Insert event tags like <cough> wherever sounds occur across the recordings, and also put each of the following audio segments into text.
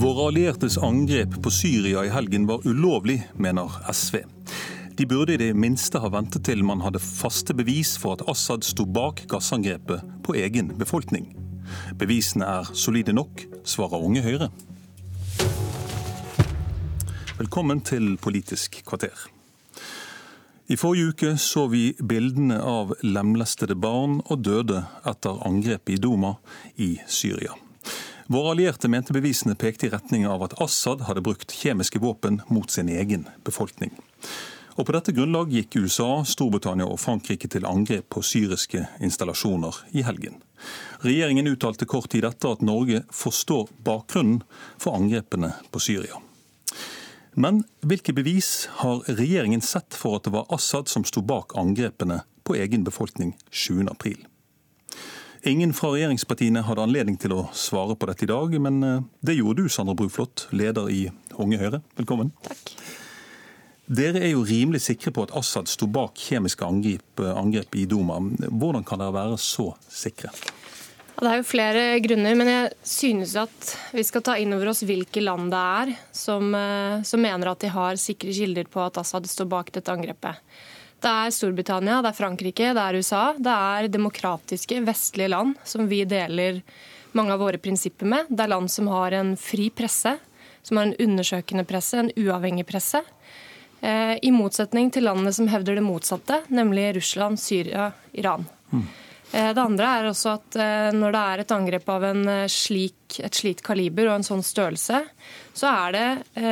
Våre alliertes angrep på Syria i helgen var ulovlig, mener SV. De burde i det minste ha ventet til man hadde faste bevis for at Assad sto bak gassangrepet på egen befolkning. Bevisene er solide nok, svarer Unge Høyre. Velkommen til Politisk kvarter. I forrige uke så vi bildene av lemlestede barn og døde etter angrepet i Duma i Syria. Våre allierte mente bevisene pekte i retning av at Assad hadde brukt kjemiske våpen mot sin egen befolkning. Og På dette grunnlag gikk USA, Storbritannia og Frankrike til angrep på syriske installasjoner i helgen. Regjeringen uttalte kort tid etter at Norge forstår bakgrunnen for angrepene på Syria. Men hvilke bevis har regjeringen sett for at det var Assad som sto bak angrepene på egen befolkning 7.4? Ingen fra regjeringspartiene hadde anledning til å svare på dette i dag, men eh, det gjorde du, Sandra Bruflot, leder i Unge Høyre. Velkommen. Takk. Dere er jo rimelig sikre på at Assad sto bak kjemiske angrep, angrep i Duma. Hvordan kan dere være så sikre? Det er jo flere grunner, men jeg synes at vi skal ta inn over oss hvilke land det er som, eh, som mener at de har sikre kilder på at Assad står bak dette angrepet. Det er Storbritannia, det er Frankrike, det er USA. Det er demokratiske, vestlige land som vi deler mange av våre prinsipper med. Det er land som har en fri presse, som har en undersøkende presse, en uavhengig presse. Eh, I motsetning til landene som hevder det motsatte, nemlig Russland, Syria, Iran. Mm. Eh, det andre er også at eh, når det er et angrep av slik, et slikt kaliber og en sånn størrelse, så er det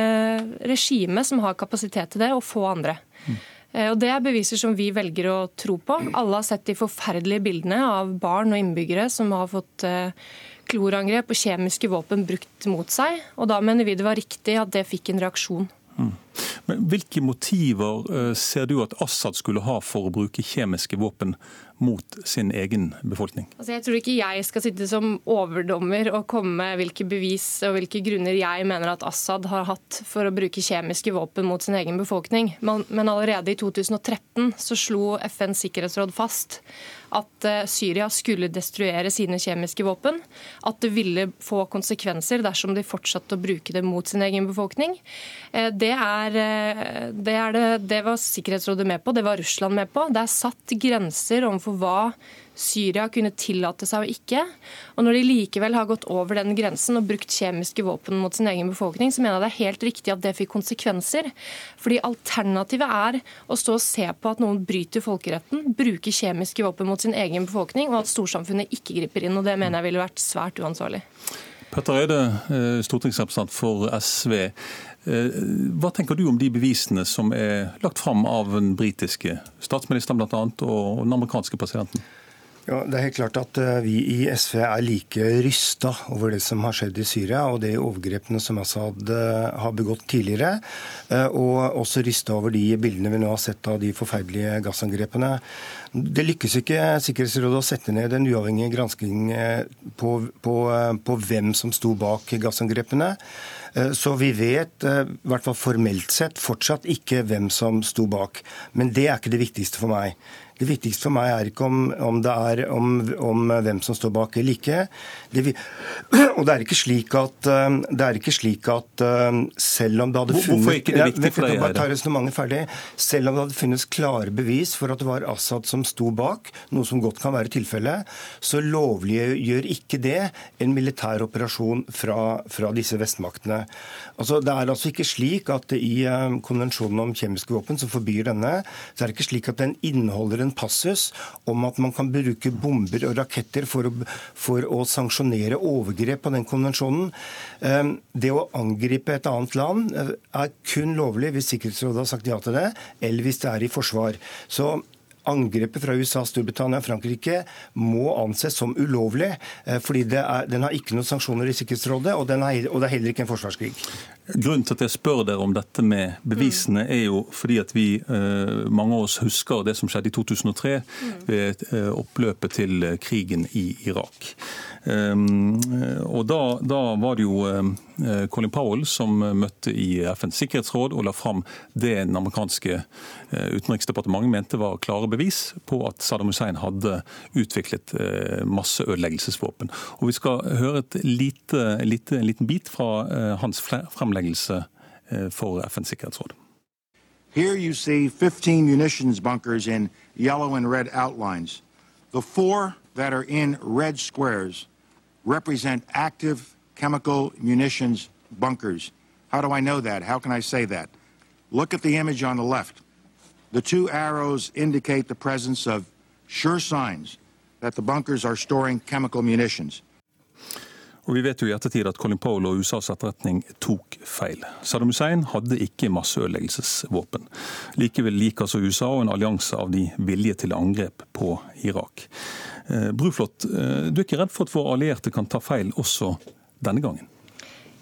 regimet som har kapasitet til det, og få andre. Mm. Og Det er beviser som vi velger å tro på. Alle har sett de forferdelige bildene av barn og innbyggere som har fått klorangrep og kjemiske våpen brukt mot seg. Og Da mener vi det var riktig at det fikk en reaksjon. Mm. Men Hvilke motiver ser du at Assad skulle ha for å bruke kjemiske våpen mot sin egen befolkning? Altså, jeg tror ikke jeg skal sitte som overdommer og komme med hvilke bevis og hvilke grunner jeg mener at Assad har hatt for å bruke kjemiske våpen mot sin egen befolkning. Men allerede i 2013 så slo FNs sikkerhetsråd fast at eh, Syria skulle destruere sine kjemiske våpen. At det ville få konsekvenser dersom de fortsatte å bruke det mot sin egen befolkning. Eh, det, er, eh, det, er det, det var Sikkerhetsrådet med på, det var Russland med på. Det er satt grenser overfor for hva Syria kunne tillate seg og ikke. Og når de likevel har gått over den grensen og brukt kjemiske våpen mot sin egen befolkning, så mener jeg det er helt riktig at det fikk konsekvenser. Fordi alternativet er å stå og se på at noen bryter folkeretten, bruker kjemiske våpen mot sin egen befolkning, og at storsamfunnet ikke griper inn. Og det mener jeg ville vært svært uansvarlig. Petter Eide, eh, stortingsrepresentant for SV. Eh, hva tenker du om de bevisene som er lagt fram av den britiske statsministeren bl.a. og den amerikanske presidenten? Ja, det er helt klart at eh, Vi i SV er like rysta over det som har skjedd i Syria og de overgrepene som Assad eh, har begått tidligere. Og også rysta over de bildene vi nå har sett av de forferdelige gassangrepene. Det lykkes ikke Sikkerhetsrådet å sette ned en uavhengig gransking på, på, på hvem som sto bak gassangrepene. Eh, så vi vet, eh, i hvert fall formelt sett, fortsatt ikke hvem som sto bak. Men det er ikke det viktigste for meg. Det viktigste for meg er ikke om, om det er om, om, hvem som står bak eller ikke. Det, <clears throat> og det er ikke slik at, det er ikke slik at selv om det hadde funnet Hvorfor ikke det viktig for deg? Bare ta ferdig. Selv om det hadde funnes klare bevis for at det var Assad som sto bak, noe som godt kan være tilfellet, så lovliggjør ikke det en militær operasjon fra, fra disse vestmaktene. Altså, det er altså ikke slik at i um, konvensjonen om kjemiske våpen, som forbyr denne, så er det ikke slik at den inneholder en passus om at man kan bruke bomber og raketter for å, for å sanksjonere overgrep på den konvensjonen. Ehm, det å angripe et annet land eh, er kun lovlig hvis Sikkerhetsrådet har sagt ja til det, eller hvis det er i forsvar. Så Angrepet fra USA, Storbritannia og Frankrike må anses som ulovlig, eh, fordi er, den har ikke noen sanksjoner i Sikkerhetsrådet, og, er, og, det er heller ikke en forsvarskrig. Grunnen til at jeg spør dere om dette med bevisene, er jo fordi at vi, eh, mange av oss husker det som skjedde i 2003 ved eh, oppløpet til krigen i Irak. Og da, da, var det jo eh, Colin Powell som møtte i FNs sikkerhetsråd og la fram det den amerikanske utenriksdepartementet mente var klare bevis på at Saddam Hussein hadde utviklet masseødeleggelsesvåpen. Og Vi skal høre et lite, lite, en liten bit fra hans fremleggelse eh, for FNs sikkerhetsråd. Here you see 15 munitions bunkers in yellow and red outlines. The four that are in red squares represent active chemical munitions bunkers. How do I know that? How can I say that? Look at the image on the left. The two arrows indicate the presence of sure signs that the bunkers are storing chemical munitions. Og Vi vet jo i ettertid at Colin Powell og USAs etterretning tok feil. Saddam Hussein hadde ikke masseødeleggelsesvåpen. Likevel liker altså USA og en allianse av de vilje til angrep på Irak. Eh, Bruflot, eh, du er ikke redd for at våre allierte kan ta feil også denne gangen?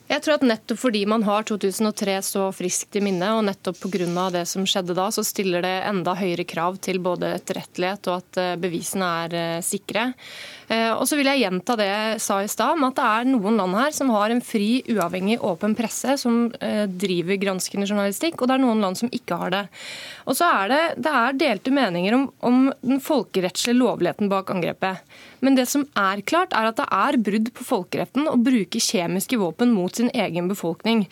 Jeg tror at nettopp fordi man har 2003 så friskt i minne, og nettopp pga. det som skjedde da, så stiller det enda høyere krav til både etterrettelighet og at eh, bevisene er eh, sikre. Eh, og så vil jeg gjenta det jeg sa i stad, om at det er noen land her som har en fri, uavhengig, åpen presse som driver granskende journalistikk, og det er noen land som ikke har det. Og så er det, det er delte meninger om, om den folkerettslige lovligheten bak angrepet. Men det som er klart, er at det er brudd på folkeretten å bruke kjemiske våpen mot sin egen befolkning.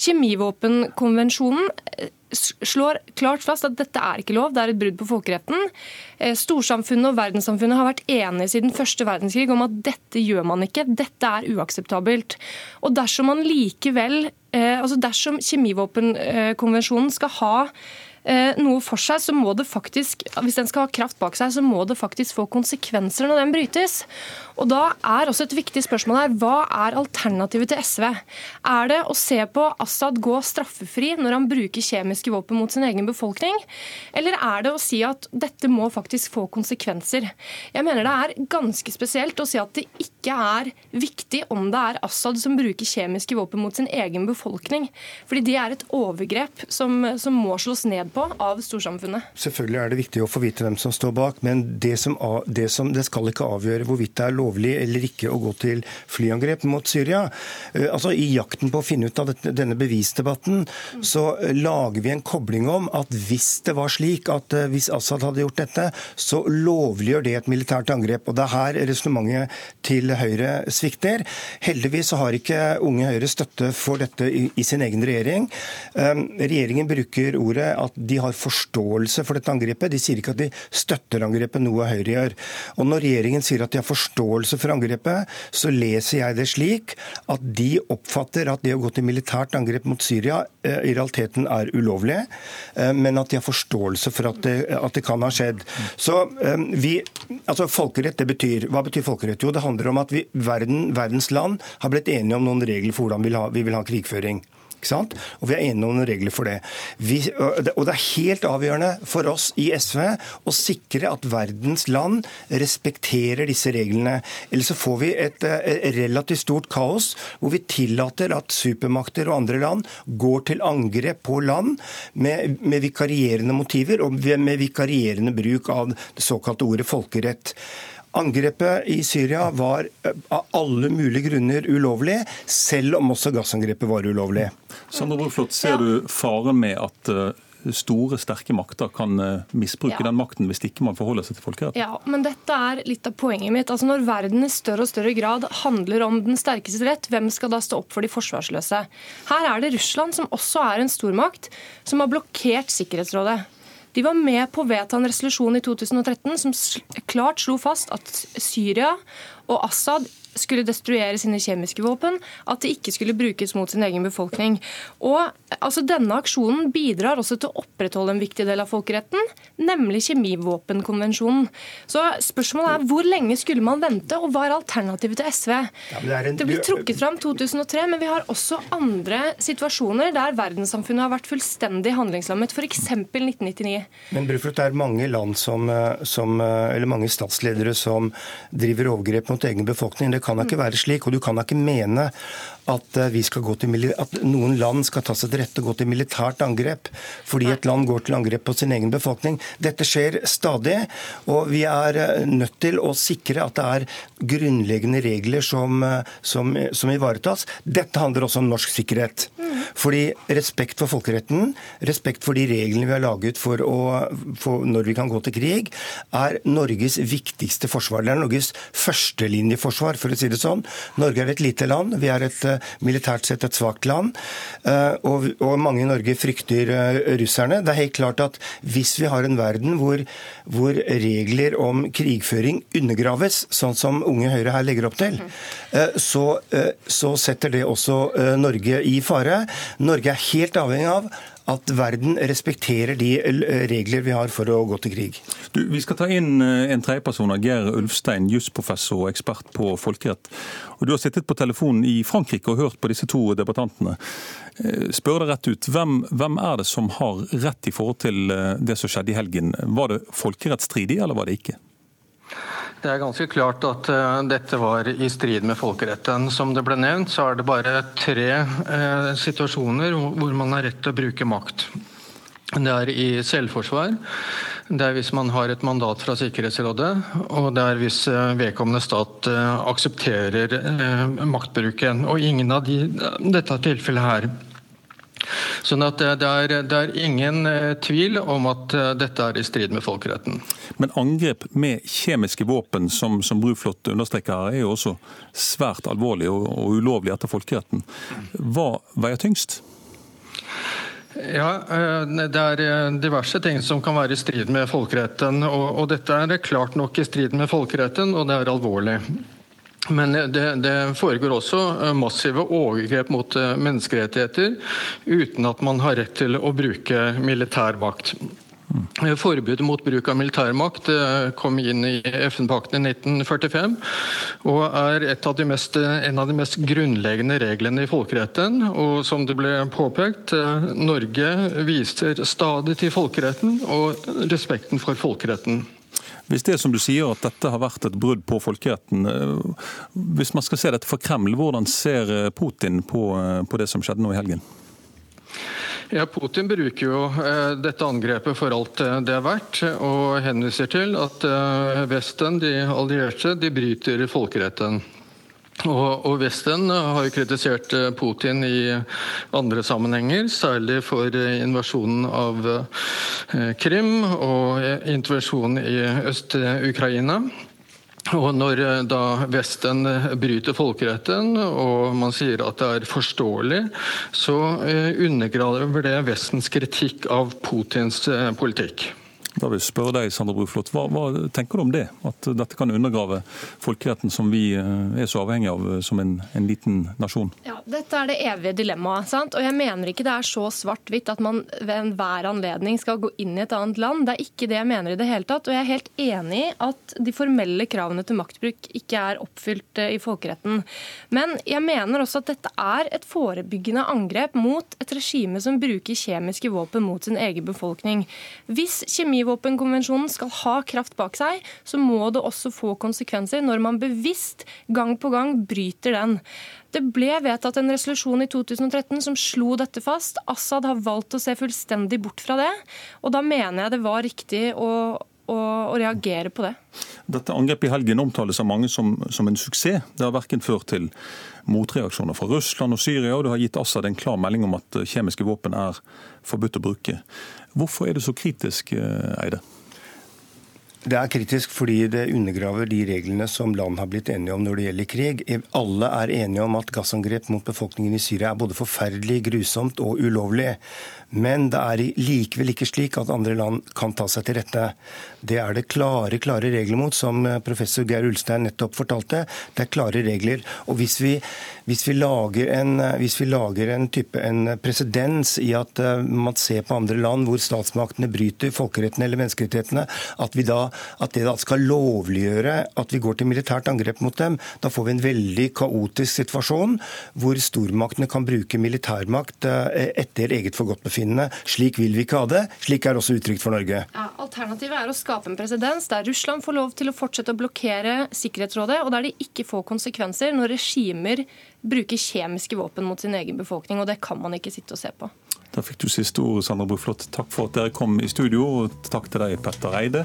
Kjemivåpenkonvensjonen eh, slår klart fast at dette er ikke lov, det er et brudd på folkeretten. Eh, storsamfunnet og verdenssamfunnet har vært enige siden første verdenskrig om at dette gjør man ikke, dette er uakseptabelt. Og dersom man likevel, eh, altså dersom kjemivåpenkonvensjonen skal ha noe for seg, så må det faktisk, hvis den skal ha kraft bak seg, så må det faktisk få konsekvenser når den brytes. Og Da er også et viktig spørsmål her, hva er alternativet til SV? Er det å se på Assad gå straffefri når han bruker kjemiske våpen mot sin egen befolkning? Eller er det å si at dette må faktisk få konsekvenser? Jeg mener det er ganske spesielt å si at det ikke er viktig om det er Assad som bruker kjemiske våpen mot sin egen befolkning. Fordi det er et overgrep som, som må slås ned på av storsamfunnet. Selvfølgelig er det viktig å få vite hvem som står bak, men det, som, det, som, det skal ikke avgjøre hvorvidt det er lovlig eller ikke å gå til flyangrep mot Syria. Eh, altså I jakten på å finne ut av denne bevisdebatten, så eh, lager vi en kobling om at hvis det var slik at eh, hvis Assad hadde gjort dette, så lovliggjør det et militært angrep. Og Det er her resonnementet til Høyre svikter. Heldigvis har ikke Unge Høyre støtte for dette i, sin egen regjering. Regjeringen bruker ordet at de har forståelse for dette angrepet. De sier ikke at de støtter angrepet, noe Høyre gjør. Og Når regjeringen sier at de har forståelse for angrepet, så leser jeg det slik at de oppfatter at det å gå til militært angrep mot Syria eh, i realiteten er ulovlig, eh, men at de har forståelse for at det, at det kan ha skjedd. Så eh, vi, altså Folkerett, det betyr, Hva betyr folkerett? Jo, det handler om at vi, verden, verdens land har blitt enige om noen regler for hvordan vi vil ha, vi vil ha krigføring. Og vi er enige om noen regler for det. Vi, og det er helt avgjørende for oss i SV å sikre at verdens land respekterer disse reglene. Ellers så får vi et, et relativt stort kaos hvor vi tillater at supermakter og andre land går til angrep på land med, med vikarierende motiver og med vikarierende bruk av det såkalte ordet folkerett. Angrepet i Syria var eh, av alle mulige grunner ulovlig, selv om også gassangrepet var ulovlig. Sandra Bruflot, ser du faren med at eh, store, sterke makter kan eh, misbruke ja. den makten hvis ikke man forholder seg til folkeretten? Ja, men dette er litt av poenget mitt. Altså Når verden i større og større grad handler om den sterkeste rett, hvem skal da stå opp for de forsvarsløse? Her er det Russland, som også er en stormakt, som har blokkert Sikkerhetsrådet. De var med på å vedta en resolusjon i 2013 som klart slo fast at Syria og Assad skulle destruere sine kjemiske våpen, at det ikke skulle brukes mot sin egen befolkning. Og altså, Denne aksjonen bidrar også til å opprettholde en viktig del av folkeretten, nemlig kjemivåpenkonvensjonen. Så spørsmålet er hvor lenge skulle man vente, og hva er alternativet til SV? Ja, det, en... det blir trukket fram 2003, men vi har også andre situasjoner der verdenssamfunnet har vært fullstendig handlingslammet, f.eks. 1999. Men Brufrot, det er mange land som, eh, som, eh, eller mange statsledere som driver overgrep mot egen befolkning. Det kan da ikke være slik, og du kan da ikke mene at, gå til, at noen land skal ta seg til rette og gå til militært angrep fordi et land går til angrep på sin egen befolkning. Dette skjer stadig, og vi er nødt til å sikre at det er grunnleggende regler som, som, som ivaretas. Dette handler også om norsk sikkerhet. Fordi respekt for folkeretten, respekt for de reglene vi har laget for, å, for når vi kan gå til krig, er Norges viktigste forsvar. Det er Norges førstelinjeforsvar, for å si det sånn. Norge er et lite land. Vi er et eh, militært sett et svakt land. Eh, og, og mange i Norge frykter eh, russerne. Det er helt klart at hvis vi har en verden hvor, hvor regler om krigføring undergraves, sånn som Unge Høyre her legger opp til, så, så setter det også Norge i fare. Norge er helt avhengig av at verden respekterer de regler vi har for å gå til krig. Du, vi skal ta inn eh, en tredjeperson av Geir Ulfstein, jusprofessor og ekspert på folkerett. Og Du har sittet på telefonen i Frankrike og hørt på disse to debattantene. Eh, spør deg rett ut, hvem, hvem er det som har rett i forhold til eh, det som skjedde i helgen? Var det folkerettsstridig, eller var det ikke? Det er ganske klart at uh, dette var i strid med folkeretten. Som det ble nevnt, så er det bare tre uh, situasjoner hvor man har rett til å bruke makt. Det er i selvforsvar, det er hvis man har et mandat fra Sikkerhetsrådet, og det er hvis uh, vedkommende stat aksepterer maktbruken. Og ingen av de, dette tilfellet her Sånn at det er, det er, ingen eh, tvil om at eh, dette er i strid med folkeretten. Men angrep med kjemiske våpen, som, som Bruflot understreker er jo også svært alvorlig og, og ulovlig etter folkeretten. Hva veier tyngst? Ja, eh, Det er diverse ting som kan være i strid med folkeretten. Og, og dette er klart nok i strid med folkeretten, og det er alvorlig. Men det, det, foregår også eh, massive overgrep mot eh, menneskerettigheter uten at man har rett til å bruke militær makt. Eh, forbudet mot bruk av militærmakt kom inn i FN-pakten i 1945 og er av mest, en av de mest grunnleggende reglene i folkeretten. Og som det ble påpekt, Norge viser stadig til folkeretten og respekten for folkeretten. Hvis det er som du sier at dette har vært et brudd på folkeretten, eh, hvis man skal se dette fra Kreml, hvordan ser eh, Putin på, eh, på det som skjedde nå i helgen? Ja, Putin bruker jo eh, dette angrepet for alt det er verdt, og henviser til at eh, Vesten, de allierte, de bryter folkeretten. Og, og, Vesten har jo kritisert eh, Putin i andre sammenhenger, særlig for eh, invasjonen av eh, Krim og intervensjonen i Øst-Ukraina. Og Når da Vesten bryter folkeretten og man sier at det er forståelig, så undergraver det Vestens kritikk av Putins politikk. Da vil jeg spørre deg, Sandra Bruflot, hva, hva, tenker du om det? At dette kan undergrave folkeretten som vi eh, er så avhengig av eh, som en, en liten nasjon? Ja, Dette er det evige dilemmaet. sant? Og jeg mener ikke det er så svart-hvitt at man ved enhver anledning skal gå inn i et annet land. Det er ikke det jeg mener i det hele tatt. Og jeg er helt enig i at de formelle kravene til maktbruk ikke er oppfylt eh, i folkeretten. Men jeg mener også at dette er et forebyggende angrep mot et regime som bruker kjemiske våpen mot sin egen befolkning. Hvis kjemi Kjemivåpenkonvensjonen skal ha kraft bak seg, så må det også få konsekvenser når man bevisst gang på gang bryter den. Det ble vedtatt en resolusjon i 2013 som slo dette fast. Assad har valgt å se fullstendig bort fra det. Og da mener jeg det var riktig å, å reagere på det. Dette angrepet i helgen omtales av mange som, som en suksess. Det har verken ført til motreaksjoner fra Russland og Syria, og det har gitt Assad en klar melding om at kjemiske våpen er forbudt å bruke. Hvorfor er det så kritisk, eh, Eide? Det er kritisk fordi det undergraver de reglene som land har blitt enige om når det gjelder krig. Alle er enige om at gassangrep mot befolkningen i Syria er både forferdelig, grusomt og ulovlig. Men det er likevel ikke slik at andre land kan ta seg til rette. Det er det klare klare regler mot, som professor Geir Ulstein nettopp fortalte. Det er klare regler. Og hvis vi, hvis vi lager en, hvis vi lager en type en presedens i at uh, man ser på andre land hvor statsmaktene bryter folkeretten eller menneskerettighetene, at vi da at det da skal lovliggjøre at vi går til militært angrep mot dem, da får vi en veldig kaotisk situasjon hvor stormaktene kan bruke militærmakt eh, etter eget forgodtbefinnende. Slik vil vi ikke ha det. Slik er også uttrykt for Norge. Ja, alternativet er å skape en presedens der Russland får lov til å fortsette å blokkere Sikkerhetsrådet, og der det ikke får konsekvenser når regimer bruker kjemiske våpen mot sin egen befolkning. og Det kan man ikke sitte og se på. Da fikk du siste ordet, Sandra Bruflot. Takk for at dere kom i studio. og Takk til deg, Petter Eide.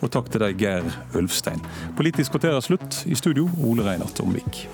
Og takk til deg, Geir Ulfstein. Politisk kvarter er slutt. I studio, Ole Reinert Omvik.